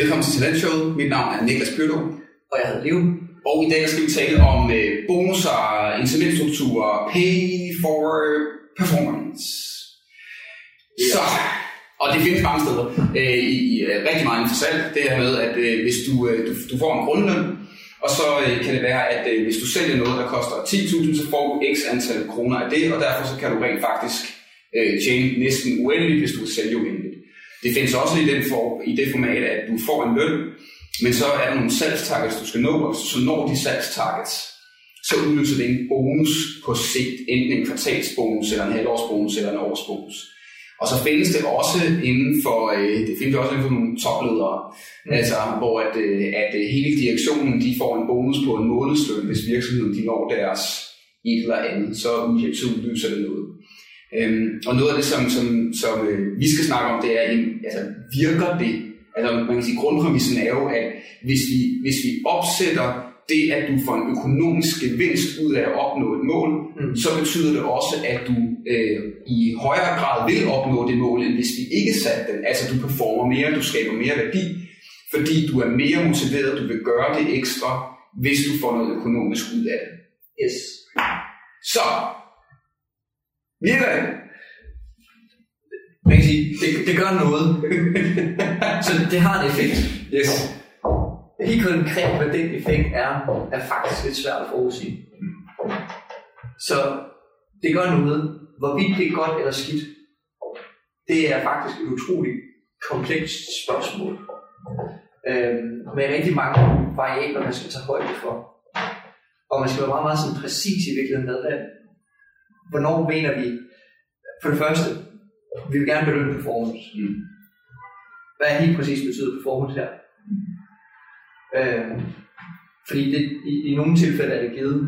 Velkommen til Talentshowet. Mit navn er Niklas Pyrdo. Og jeg hedder Leo. Og i dag skal vi tale om øh, bonusser, incitamentstrukturer, pay for performance. Så, og det findes mange steder. Øh, I i, øh, rigtig meget interessant, det her med, at øh, hvis du, øh, du, du får en grundløn, og så øh, kan det være, at øh, hvis du sælger noget, der koster 10.000, så får du x antal kroner af det, og derfor så kan du rent faktisk øh, tjene næsten uendeligt, hvis du sælger uendeligt. Det findes også i, den for, i det format, at du får en løn, men så er der nogle salgstargets, du skal nå, og så når de salgstargets, så udløser det en bonus på sigt, enten en kvartalsbonus, eller en halvårsbonus, eller en årsbonus. Og så findes det også inden for, øh, det findes også inden for nogle topledere, mm. altså, hvor at, øh, at øh, hele direktionen de får en bonus på en månedsløn, hvis virksomheden de når deres et eller andet, så udløser det noget. Øhm, og noget af det, som, som, som øh, vi skal snakke om, det er, altså, virker det? Altså, man kan sige, grundpræmissen er jo, at hvis vi, hvis vi opsætter det, at du får en økonomisk gevinst ud af at opnå et mål, mm. så betyder det også, at du øh, i højere grad vil opnå det mål, end hvis vi ikke satte den. Altså, du performer mere, du skaber mere værdi, fordi du er mere motiveret, du vil gøre det ekstra, hvis du får noget økonomisk ud af det. Yes. Så, Det? Man kan sige, det, det gør noget. så det har en effekt. Yes. Helt konkret, hvad den effekt er, er faktisk lidt svært at forudsige. Så det gør noget. Hvorvidt det er godt eller skidt, det er faktisk et utroligt komplekst spørgsmål. Øhm, med rigtig mange variabler, man skal tage højde for. Og man skal være meget, meget sådan præcis i virkeligheden med, hvad, hvornår mener vi, for det første, vi vil gerne belønne performance. Mm. Hvad er helt præcis betyder performance her? Mm. Øh, fordi det, i, i nogle tilfælde er det givet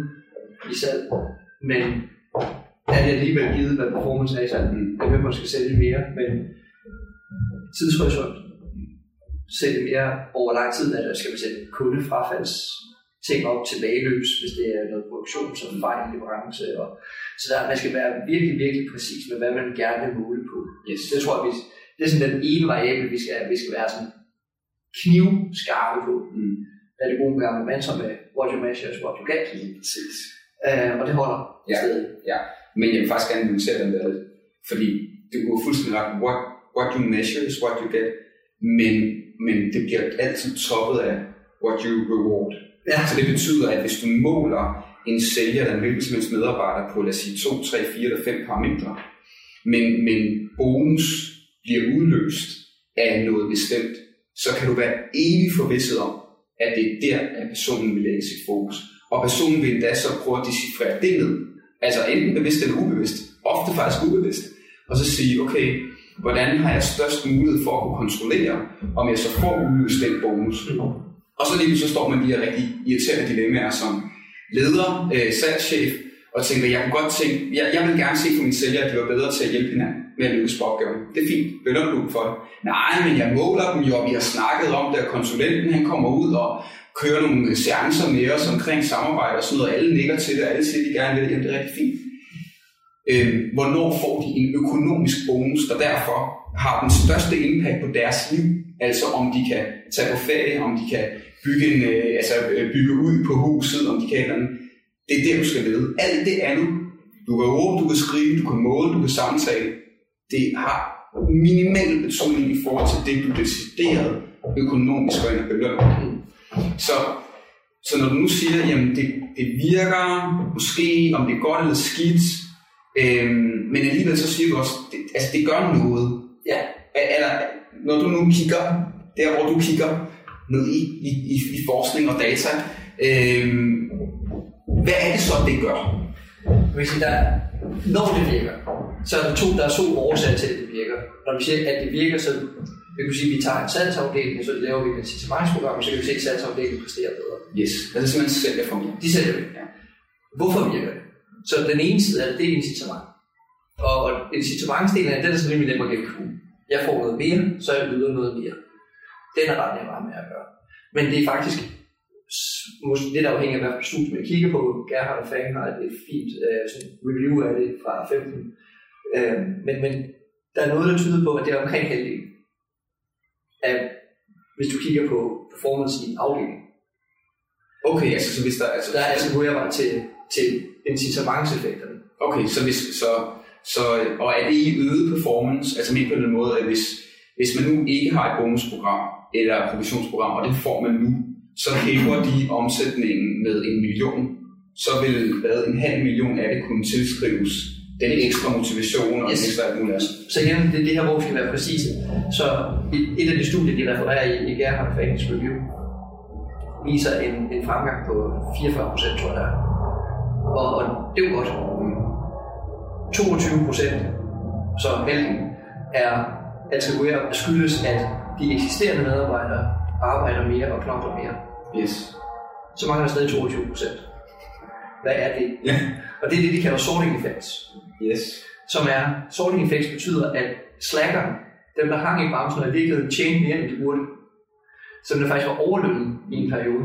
i salg, men er det alligevel givet, hvad performance er i salg? Mm. Det vil måske sælge mere, men tidshorisont sælge mere over lang tid, eller skal man sætte kundefrafalds ting op tilbageløs, hvis det er noget produktion som fejl leverance. Og, så der, man skal være virkelig, virkelig præcis med, hvad man gerne vil måle på. Yes. Det tror jeg, vi, det er sådan den ene variabel, vi skal, vi skal være sådan knivskarpe på. Mm. Der er det gode gamle som er what you measure is what you get. Mm, præcis. Uh, og det holder ja. stadig. Ja, men jeg vil faktisk gerne nuancere den der, fordi det er fuldstændig ret, what, what you measure is what you get, men, men det bliver altid toppet af what you reward. Ja. Så det betyder, at hvis du måler en sælger eller en hvilken som helst medarbejder på, lad os sige, 2, 3, 4 eller 5 parametre, men, men bonus bliver udløst af noget bestemt, så kan du være evig forvisset om, at det er der, at personen vil lægge sit fokus. Og personen vil endda så prøve at decifrere det ned. Altså enten bevidst eller ubevidst. Ofte faktisk ubevidst. Og så sige, okay, hvordan har jeg størst mulighed for at kunne kontrollere, om jeg så får udløst den bonus. Og så lige så står man de her rigtig irriterende dilemmaer som leder, øh, salgschef, og tænker, jeg kunne godt tænke, jeg, jeg vil gerne se for mine sælgere, at de var bedre til at hjælpe hinanden med at løse opgaven. Det er fint, belønner du for det. Nej, men jeg måler dem jo, og vi har snakket om det, og konsulenten han kommer ud og kører nogle øh, seancer med os omkring samarbejde og sådan noget, alle nikker til det, og alle siger, at de gerne vil det, jamen det er rigtig fint. Øh, hvornår får de en økonomisk bonus, der derfor har den største impact på deres liv, altså om de kan tage på ferie, om de kan bygge, en, øh, altså, øh, bygge ud på huset, om de kan eller. Det er det, du skal vide. Alt det andet, du kan råbe, du kan skrive, du kan måle, du kan samtale, det har minimal betydning i forhold til det, du decideret økonomisk går ind og belønner. Så, så når du nu siger, jamen det, det virker måske, om det er godt eller skidt, øhm, men alligevel så siger du også, det, altså det gør noget. Ja. Eller når du nu kigger, der hvor du kigger, ned i, i, i, i forskning og data. Øhm, hvad er det så, det gør? Hvis der, når det virker, så er der to, der er to årsager til, at det virker. Når vi siger, at det virker, så vi kan sige, at vi tager en salgsafdeling, så laver vi et incitamentsprogram, og så kan vi se, at salgsafdelingen præsterer bedre. Yes, altså simpelthen sælger for mere. De sælger det, ja. Hvorfor virker det? Så den ene side er det, det er incitament. Og incitamentsdelen er den, der er sådan rimelig nem at gennemskue. Jeg får noget mere, så jeg yder noget mere. Den er ret nem med at gøre. Men det er faktisk måske lidt afhængig af, hvad studie man kigger på. Gerhard og Fang har et fint uh, sådan review af det fra 15. Uh, øh, men, men der er noget, der tyder på, at det er omkring halvdelen af hvis du kigger på performance i en afdeling. Okay, altså så hvis der... Altså, Der er attribuerbar til, til incitamentseffekterne. Okay, så hvis, så, så, og er det i øget performance, altså ment på den måde, at hvis, hvis man nu ikke har et bonusprogram eller provisionsprogram, og det får man nu, så hæver de omsætningen med en million, så vil hvad, en halv million af det kunne tilskrives den ekstra motivation og Yes. ekstra alt muligt. Så igen, det er det her, hvor vi skal være præcise. Så et- af de studier, de refererer i, i Gerhard Fagens Review, viser en, en fremgang på 44 procent, tror jeg det. Og, og det er jo godt. 22 procent, så halvdelen, er attribueret skyldes, at de eksisterende medarbejdere arbejder mere og knokler mere. Yes. Så mangler der stadig 22 procent. Hvad er det? Ja. Og det er det, de kalder sorting effects Yes. som er, sorting effects betyder, at slacker, dem der hang i bremsen og i virkeligheden tjente mere, end de burde, som der faktisk var overlønnet i en periode,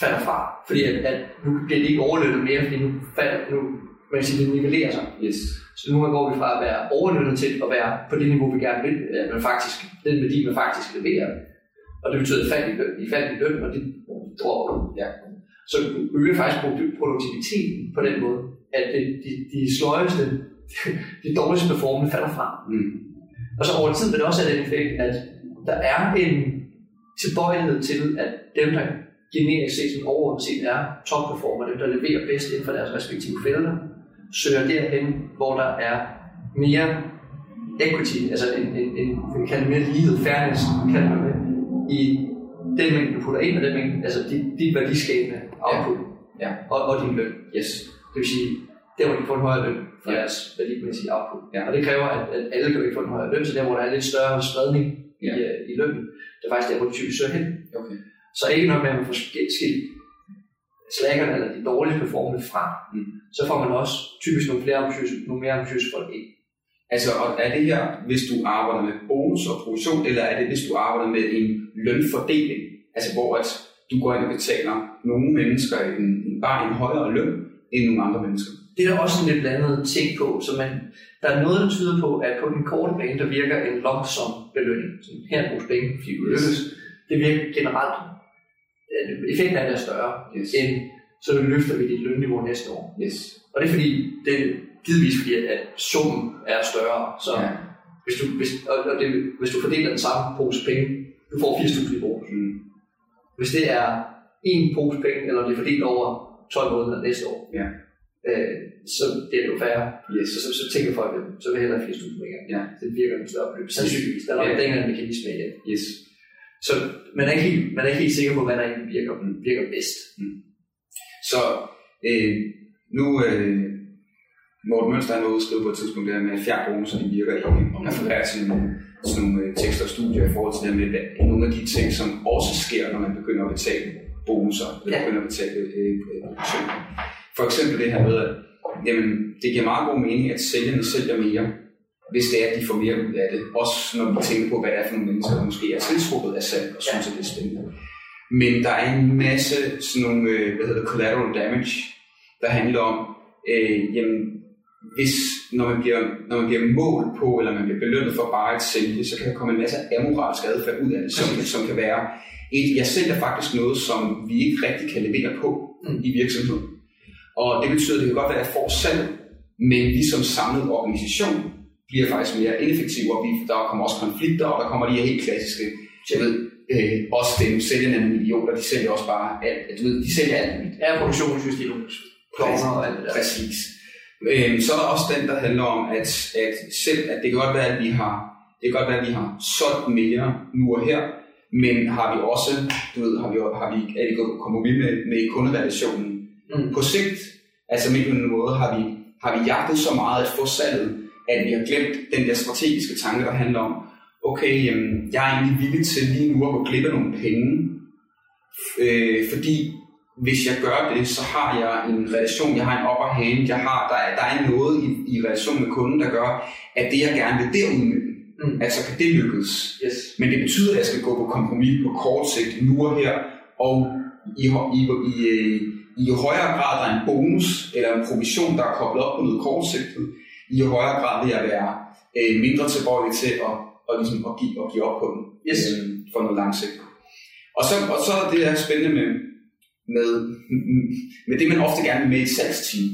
falder fra. Fordi at, at nu bliver de ikke overlønnet mere, fordi nu falder, nu, man kan sige, det nivellerer sig. Yes. Så nu går vi fra at være overlønnet til at være på det niveau, vi gerne vil, at man faktisk, den værdi, man faktisk leverer. Og det betyder fald i løn, i fald i løn og det dropper. Ja. Så øger faktisk produ- produktiviteten på den måde, at det, de, de sløjeste, de dårligste performende falder fra. Mm. Og så over tid vil det også have den effekt, at der er en tilbøjelighed til, at dem, der generisk set som overordnet set er topperformer, dem, der leverer bedst inden for deres respektive felter, søger derhen, hvor der er mere equity, altså en, en, en vi kalder det mere lighed, fairness, kalder man det, i den mængde, du putter ind, og den mængde, altså dit, dit værdiskabende output, Ja. Og, og din løn. Yes. Det vil sige, der hvor de får en højere løn for Ja. deres værdimæssige output. Ja. Og det kræver, at, at alle kan ikke få en højere løn, så der hvor der er lidt større spredning Ja. i, øh, i lønnen, det er faktisk der, hvor de typisk søger hen. Okay. Så ikke nok med, at man får skilt slaggerne eller de dårligst performende fra, Mm. så får man også typisk nogle, flere ambitiøse, nogle mere ambitiøse folk ind. Altså, og er det her, hvis du arbejder med bonus og provision, eller er det, hvis du arbejder med en lønfordeling? Altså, hvor at du går ind og betaler nogle mennesker en, en, bare en højere løn end nogle andre mennesker? Det er der også en lidt blandet ting på, så man, der er noget, der tyder på, at på den korte bane, der virker en sum belønning. Så her er vores penge, fordi du lykkes. Det virker generelt. Effekten af det er større, Yes. end så løfter vi dit lønniveau næste år. Yes. Og det er fordi, det er givetvis fordi, at, summen er større. Så Ja. hvis, du, hvis, og, det, hvis du fordeler den samme pose penge, du får 80.000 i bonus. Mm. Hvis det er en pose penge, eller det er fordelt over 12 måneder næste år, Ja. øh, så det er jo færre. Yes. Så, så, så tænker folk, at så vil jeg hellere 80.000 mere. Ja. Det virker en større beløb. Sandsynligvis. Der er nok Ja. ja. en mekanisme i det. Yes. Så man er, ikke helt, man er ikke helt sikker på, hvad der egentlig virker, virker bedst. Så øh, nu, øh, Morten Mønster han var skrive på et tidspunkt det her med, at fjernbonusser de virker ikke, og refererer til nogle, nogle øh, tekster og studier i forhold til det med, hvad, nogle af de ting, som også sker, når man begynder at betale bonusser, eller Ja. begynder at betale øh, provision. For eksempel det her med, at jamen, det giver meget god mening, at sælgerne sælger mere, hvis det er, at de får mere ud af det. Også når vi tænker på, hvad det er for nogle mennesker, der måske er tiltrukket af salg og synes, at det er spændende. Men der er en masse sådan nogle, øh, hvad hedder det, collateral damage, der handler om, øh, jamen, hvis, når man, bliver, når man bliver målt på, eller man bliver belønnet for bare at sælge, så kan der komme en masse amoralsk adfærd ud af det, som, som kan være, et, jeg sælger faktisk noget, som vi ikke rigtig kan levere på Mm. i virksomheden. Og det betyder, at det kan godt være, at jeg får salg, men vi som samlet organisation bliver faktisk mere ineffektive, og vi, der kommer også konflikter, og der kommer de her helt klassiske, jeg ved, øh, også dem sælgerne af millioner, de sælger også bare alt, du ved, de sælger alt muligt. Er produktionssystem, klovner og alt det der. Præcis. Øhm, så er der også den, der handler om, at, at selv, at det kan godt være, at vi har, det kan godt være, at vi har solgt mere nu og her, men har vi også, du ved, har vi, har vi, er det gået kompromis med, med kunderelationen Mm. på sigt, altså med på en måde, har vi, har vi jagtet så meget at få salget, at vi har glemt den der strategiske tanke, der handler om, okay, jamen, jeg er egentlig villig til lige nu at gå glip af nogle penge, øh, fordi hvis jeg gør det, så har jeg en relation, jeg har en upper hand, jeg har, der, er, der er noget i, i relation med kunden, der gør, at det jeg gerne vil derud med, Mm. altså kan det lykkes. Yes. Men det betyder, at jeg skal gå på kompromis på kort sigt, nu og her, og i, i, i, i, i højere grad der er en bonus eller en provision, der er koblet op på noget kortsigtet, i højere grad vil jeg være øh, mindre tilbøjelig til at, og ligesom at, give, at give op på den. Yes. Øhm, for noget langsigtet. Og så, og så er det der spændende med, med, med det, man ofte gerne vil med i et salgsteam.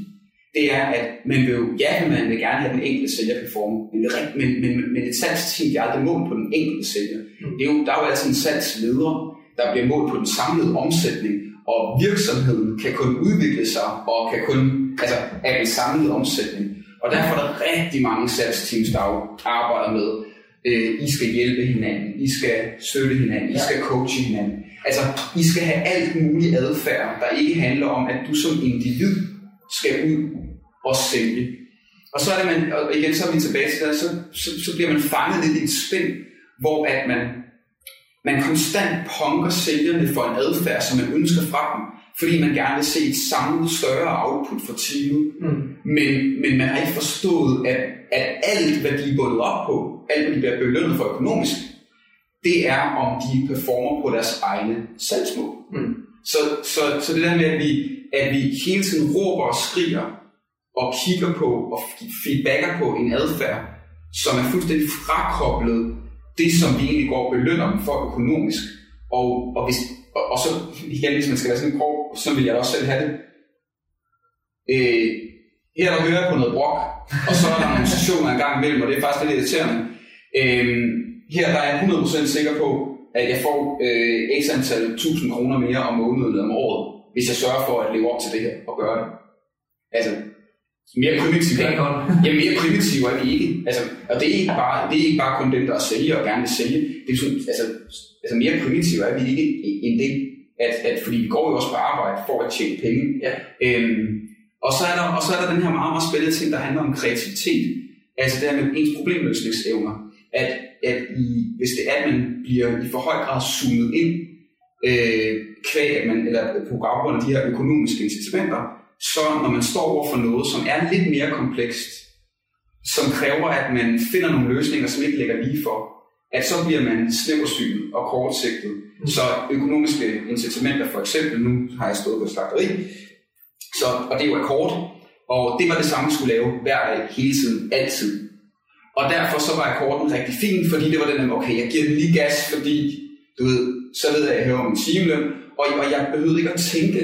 Det er, at man vil jo, ja, man vil gerne have den enkelte sælger performe, men, men, men, men et salgsteam bliver aldrig mål på den enkelte sælger. Mm. Det er jo, der er jo altid en salgsleder, der bliver målt på den samlede omsætning, og virksomheden kan kun udvikle sig og kan kun altså, af en samlet omsætning. Og derfor er der rigtig mange salgsteams, der arbejder med, øh, I skal hjælpe hinanden, I skal støtte hinanden, I skal coache hinanden. Altså, I skal have alt muligt adfærd, der ikke handler om, at du som individ skal ud og sælge. Og så er det man, og igen så er vi tilbage til det, så, så, så bliver man fanget lidt i et spænd, hvor at man, man konstant punker sælgerne for en adfærd, som man ønsker fra dem, fordi man gerne vil se et samlet større output for teamet. Mm. Men, men man har ikke forstået, at, at alt, hvad de er bundet op på, alt, hvad de bliver belønnet for økonomisk, det er, om de performer på deres egne salgsmål. Mm. Så, så, så det der med, at vi, at vi hele tiden råber og skriger og kigger på og feedbacker på en adfærd, som er fuldstændig frakoblet det, som vi egentlig går og belønner dem for økonomisk. Og, og, hvis, og, og så igen, hvis man skal være sådan grov, så vil jeg også selv have det. Øh, her der hører jeg på noget brok, og så er der nogle stationer en gang imellem, og det er faktisk lidt irriterende. Øh, her der er jeg 100% sikker på, at jeg får øh, x antal 1000 kroner mere om måneden om året, hvis jeg sørger for at leve op til det her og gøre det. Altså, mere primitivt er, ja, mere primitiv er vi ikke. Altså, og det er ikke, bare, det er ikke bare kun dem, der sælger og gerne vil sælge. Det er sådan, altså, altså mere primitiv er vi ikke end det, at, at, fordi vi går jo også på arbejde for at tjene penge. Ja. Øhm, og, så er der, og så er der den her meget, meget spændende ting, der handler om kreativitet. Altså det her med ens problemløsningsevner. At, at i, hvis det er, at man bliver i for høj grad zoomet ind, øh, kvæg, at man, eller på baggrund af de her økonomiske incitamenter, så når man står over for noget, som er lidt mere komplekst, som kræver, at man finder nogle løsninger, som ikke ligger lige for, at så bliver man snæversynet og kortsigtet. Mm. Så økonomiske incitamenter, for eksempel, nu har jeg stået på slagteri, så, og det er jo akkord, og det var det samme, jeg skulle lave hver dag, hele tiden, altid. Og derfor så var akkorden rigtig fin, fordi det var den, okay, jeg giver den lige gas, fordi du ved, så ved jeg, at jeg hører om en timeløn, og, og jeg behøvede ikke at tænke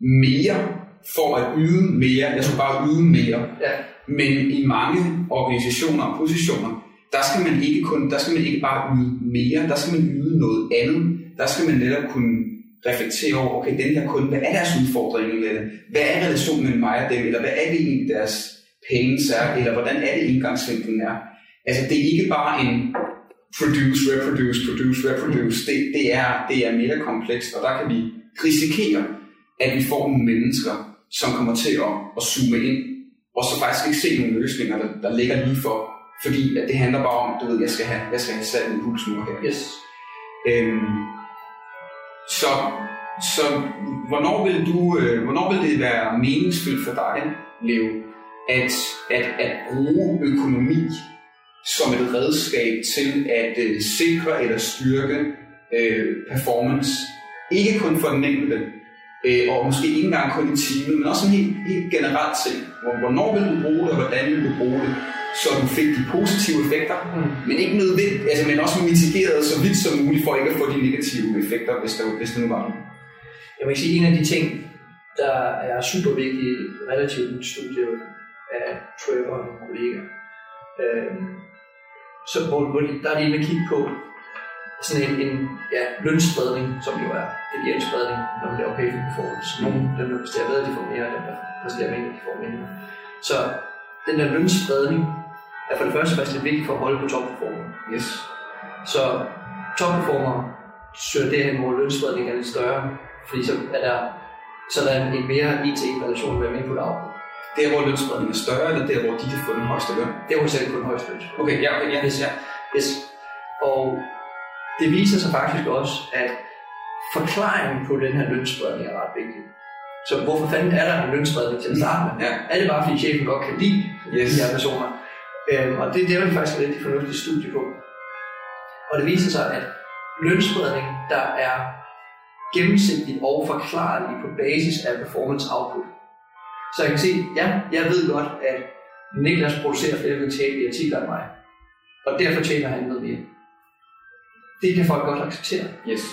mere for at yde mere. Jeg skulle bare yde mere. Ja. Men i mange organisationer og positioner, der skal man ikke kun, der skal man ikke bare yde mere, der skal man yde noget andet. Der skal man netop kunne reflektere over, okay, den her kunde, hvad er deres udfordring med det? Hvad er relationen mellem mig og dem? Eller hvad er det egentlig deres penge er? Eller hvordan er det indgangsvinklen er? Altså, det er ikke bare en produce, reproduce, produce, reproduce. Det, det, er, det er mere komplekst, og der kan vi risikere, at vi får nogle mennesker, som kommer til at, at zoome ind, og så faktisk ikke se nogle løsninger, der, der ligger lige for. Fordi at det handler bare om, du ved, jeg skal have, jeg skal have sat en nu her. Yes. Øhm, så, så hvornår vil du, øh, hvornår vil det være meningsfyldt for dig, Leo, at, at, at bruge økonomi som et redskab til at øh, sikre eller styrke øh, performance, ikke kun for den enkelte, øh, og måske ikke engang kun i timen, men også helt, helt generelt set. Hvornår vil du bruge det, og hvordan vil du bruge det, så du fik de positive effekter, mm. men ikke nødvendigt, altså, men også mitigeret så vidt som muligt, for ikke at få de negative effekter, hvis der, hvis der nu var noget. Jeg vil sige, en af de ting, der er super vigtige relativt nyt studie af Trevor og nogle kolleger, øh, så hvor, hvor de, der er inde at kigge på, sådan en, en ja, lønspredning, som jo er ideel spredning, når man laver pay for performance. Nogle, dem der præsterer bedre, de får mere, og dem der præsterer mindre, de får mindre. Så den der lønspredning er for det første faktisk lidt vigtigt for at holde på topperformer. Yes. Så topperformer søger derhen, hvor lønspredningen er lidt større, fordi så er der, så er der en mere en-til-en relation med input output. Der, hvor lønspredningen er større, eller der, hvor de kan få den højeste løn? Der, hvor de selv få den højeste løn. Okay, ja, okay, ja. Yes, ja. yes. Og det viser sig faktisk også, at forklaringen på den her lønspredning er ret vigtig. Så hvorfor fanden er der en lønspredning til at starte med? Ja. Er det bare fordi chefen godt kan lide yes. de her personer? Øhm, og det, det er jo faktisk et rigtig fornuftigt studie på. Og det viser sig, at lønspredning, der er gennemsigtig og forklarlig på basis af performance output. Så jeg kan se, ja, jeg ved godt, at Niklas producerer flere i artikler end mig. Og derfor tjener han noget mere. Det kan folk godt acceptere. Yes.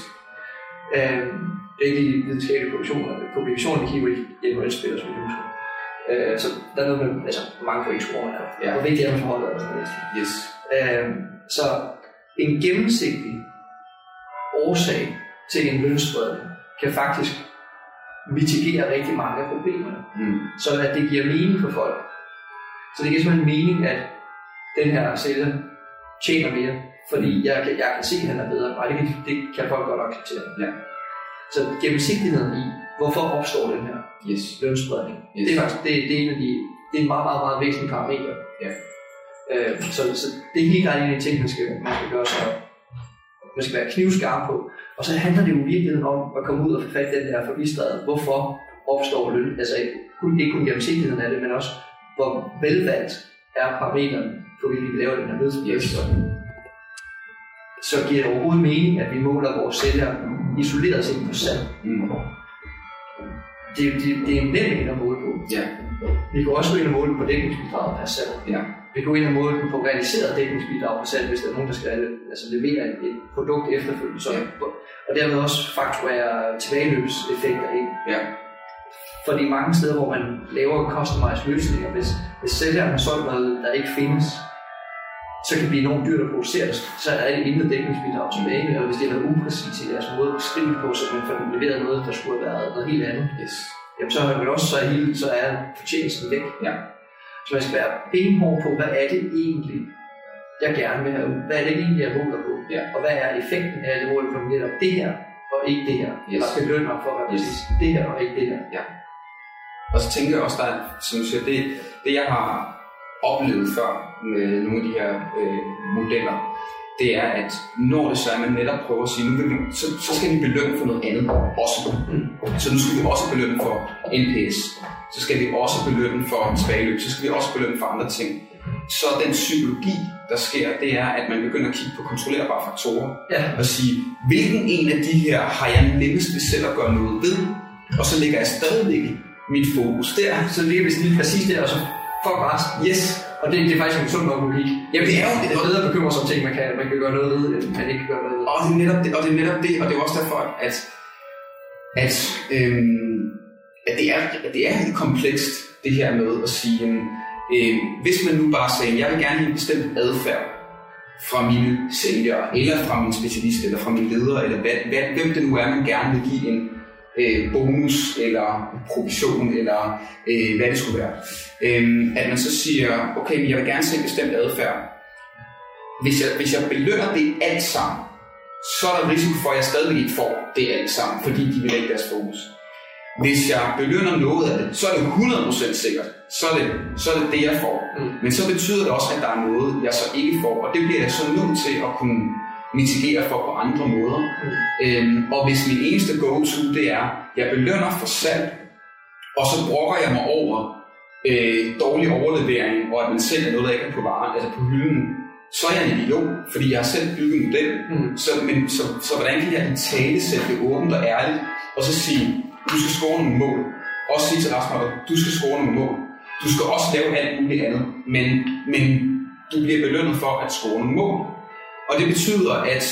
Øh, det er ikke lige videnskabelige publikationer, publikationer der kigger ikke spiller, som husker. Øh, så der er noget med, altså mange får ikke score, ja. Hvor vigtigt er det for holdet og sådan noget. Yes. Øh, så en gennemsigtig årsag til en lønspredning kan faktisk mitigere rigtig mange af problemerne, Mm. så at det giver mening for folk. Så det giver simpelthen mening, at den her sælger tjener mere, fordi jeg, kan- jeg kan se, at han er bedre, og det kan, det kan folk godt acceptere. Ja. Så gennemsigtigheden i, hvorfor opstår den her Yes. lønspredning, Yes. det er faktisk det, det er en af de, det er en meget, meget, meget væsentlig parameter. Ja. Øh, så, så det er helt klart en af de ting, man skal, man skal gøre sig man skal være knivskarp på. Og så handler det jo i virkeligheden om at komme ud og få fat den der forbistrede, hvorfor opstår løn, altså ikke kun, ikke kun gennemsigtigheden af det, men også hvor velvalgt er parameteren, for hvilket vi laver den her lønspredning. Så giver det overhovedet mening, at vi måler vores sælger isoleret set på salg. Mm. Det, det, det er nemt at måle på. Ja. Vi kan også gå ind og måle på dækningsbidraget per salg. Ja. Vi kan gå ind og måle den på realiseret dækningsbidrag per salg, hvis der er nogen, der skal altså, levere et, et produkt efterfølgende. Så, Ja. Og dermed også fakturere tilbageløbseffekter ind. Ja. Fordi mange steder, hvor man laver customized løsninger, hvis, hvis sælgeren har solgt noget, der ikke findes, så kan det blive enormt dyrt at producere det, så er der intet dækningsbidrag tilbage, og hvis det er noget upræcis i deres måde at beskrive det på, så man får leveret noget, der skulle have været noget helt andet, Yes. jamen så er man også så, hele, så er fortjenesten væk. Ja. Så man skal være benhård på, hvad er det egentlig, jeg gerne vil have ud? Hvad er det egentlig, jeg måler på? Ja. Og hvad er effekten af, at jeg måler på netop det her, og ikke det her? Yes. Eller belønner for at være Yes. det her, og ikke det her. Og så tænker jeg også, der er, som du siger, det, det jeg har oplevet før med nogle af de her øh, modeller, det er, at når det så er, at man netop prøver at sige, nu vil vi, så, så skal vi belønne for noget andet også. Mm. Så nu skal vi også belønne for NPS. Så skal vi også belønne for tilbageløb. Så skal vi også belønne for andre ting. Så den psykologi, der sker, det er, at man begynder at kigge på kontrollerbare faktorer Ja, og sige, hvilken en af de her har jeg nemmest ved selv at gøre noget ved? Og så lægger jeg stadigvæk mit fokus der. så ligger vi lige præcis der, og så fuck rest, Yes, Og det, det er faktisk en sund nok logik. Jamen, det er jo- det er bedre at bekymre sig om ting, man kan, man kan gøre noget ved, end man ikke kan gøre noget ved. Og det er netop det, og det, er netop det, og det er også derfor, at, at, øhm, at, det, er, at det er helt komplekst, det her med at sige, øhm, hvis man nu bare siger, jeg vil gerne have en bestemt adfærd fra mine sælgere, eller fra min specialist, eller fra min leder, eller hvad, hvad, hvem det nu er, man gerne vil give en øh, bonus, eller provision, eller øh, hvad det skulle være. Øhm, at man så siger, okay, men jeg vil gerne se en bestemt adfærd. Hvis jeg, hvis jeg belønner det alt sammen, så er der risiko for, at jeg stadigvæk ikke får det alt sammen, fordi de vil lægge deres fokus. Hvis jeg belønner noget af det, så er det 100% sikkert. Så er det, så er det det, jeg får. Mm. Men så betyder det også, at der er noget, jeg så ikke får. Og det bliver jeg så nødt til at kunne mitigere for på andre måder. Mm. Øhm, og hvis min eneste go-to, det er, jeg belønner for salg, og så brokker jeg mig over øh, dårlig overlevering, og at man sælger noget, der ikke er på varen, altså på hylden, så er jeg en idiot, fordi jeg har selv bygget modellen. Mm. Så, men, så, så hvordan kan jeg i tale sætte det åbent og ærligt, og så sige, du skal score nogle mål. Også sige til Rasmus, du skal score nogle mål. Du skal også lave alt muligt andet, men, men du bliver belønnet for at score nogle mål. Og det betyder, at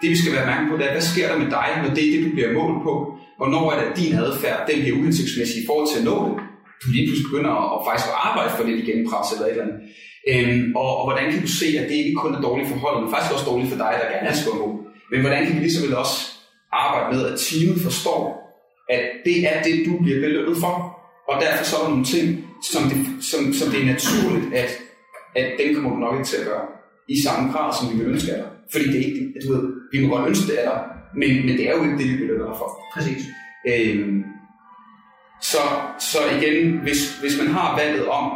det vi skal være opmærksom på, det er, hvad sker der med dig, når det er det, du bliver målt på? Hvornår er det, at din adfærd den bliver uhensigtsmæssig i forhold til at nå det? Du lige pludselig begynder at, at faktisk at arbejde for lidt igen, pres eller et eller andet. Øhm, og, og, hvordan kan du se, at det ikke kun er dårligt for holdet, men faktisk også dårligt for dig, der gerne vil gå? Men hvordan kan vi lige så vel også arbejde med, at teamet forstår, at det er det, du bliver belønnet for? Og derfor så er der nogle ting, som det, som, som det er naturligt, at, at den kommer du nok ikke til at gøre i samme grad, som vi vil ønske af dig. Fordi det er ikke, det- du ved, vi må godt ønske det af dig, men, men det er jo ikke det, vi belønner dig for. Præcis. Øhm, så, så igen, hvis, hvis man har valget om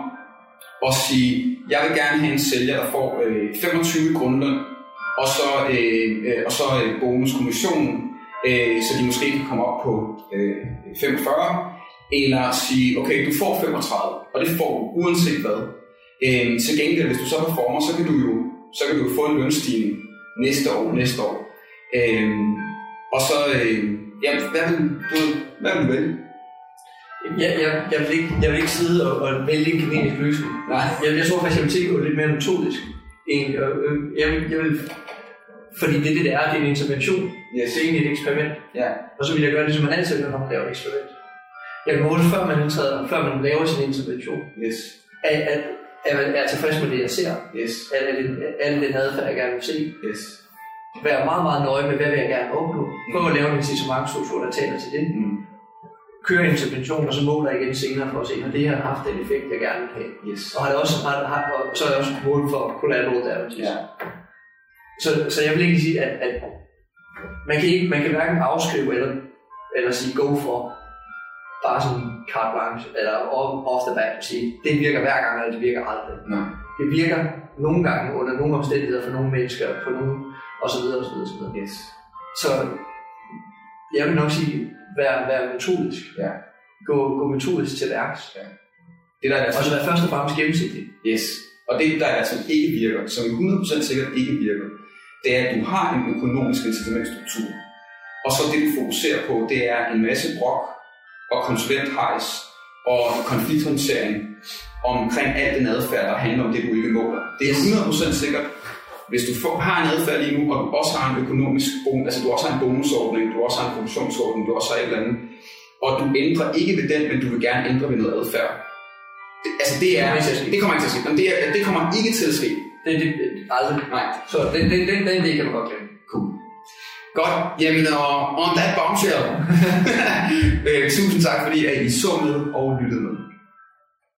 at sige, jeg vil gerne have en sælger, der får øh, 25 i grundløn, og så, øh, øh, og så øh, bonuskommissionen, øh, så de måske kan komme op på øh, 45, eller sige, okay, du får 35, og det får du uanset hvad. Øh, til gengæld, hvis du så performer, så kan du jo, så kan du få en lønstigning næste år, næste år. Øh, og så, øh, ja, hvad vil du, hvad vil du vælge? Jeg, jeg, jeg, vil ikke, jeg vil ikke sidde og, og vælge en kinesisk løsning. Nej. Jeg, jeg tror faktisk, jeg vil tænke lidt mere metodisk. Egentlig. Og, øh, Jeg vil, jeg vil Fordi det det, det er. Det er en intervention. Yes. Det er egentlig et eksperiment. Ja. Og så vil jeg gøre det, som man altid gør, når man laver et eksperiment. Jeg kan måle, før man, indtræder, før man laver sin intervention, Yes. at, at, at man er tilfreds med det, jeg ser. Yes. At, at al den adfærd, jeg gerne vil se. Yes. Være meget, meget nøje med, hvad vil jeg gerne opnå. Prøv at lave en incitamentstruktur, der taler til det. Mm. Køre intervention, og så måler jeg igen senere for at se, om det her har haft den effekt, jeg gerne vil have. Yes. Og har det også, har, har, og så er jeg også mål for collateral damages. Ja. Så, så jeg vil ikke sige, at, at man, kan ikke, man kan hverken afskrive eller, eller sige go for bare sådan carte blanche, eller off, the bat sige, det virker hver gang, eller det virker aldrig. Nej. Det virker nogle gange under nogle omstændigheder for nogle mennesker, på nogle, og så videre, og så videre, og så videre. Yes. Så jeg vil nok sige, vær, vær metodisk. Ja. Gå, gå metodisk til værks. Det der er Og så være først og fremmest gennemsigtig. Yes. Og det, der er, som ikke virker, som 100% sikkert ikke virker, det er, at du har en økonomisk incitamentstruktur. Og så det, du fokuserer på, det er en masse brok og konsulenthejs og konflikthåndtering omkring al den adfærd, der handler om det, du ikke måler. Det er 100% sikkert, hvis du får, har en adfærd lige nu, og du også har en økonomisk bonus, altså du også har en bonusordning, du også har en produktionsordning, du også har et eller andet, og du ændrer ikke ved den, men du vil gerne ændre ved noget adfærd. Det, altså det er, Det kommer ikke til at ske. det kommer ikke til at ske. Men det, er, det kommer ikke til at ske. Det, det, det aldrig. Nej. Så den, den, den, den del kan du godt glemme. Cool. Godt, jamen og on that bombshell. tusind tak fordi at I så med og lyttede med.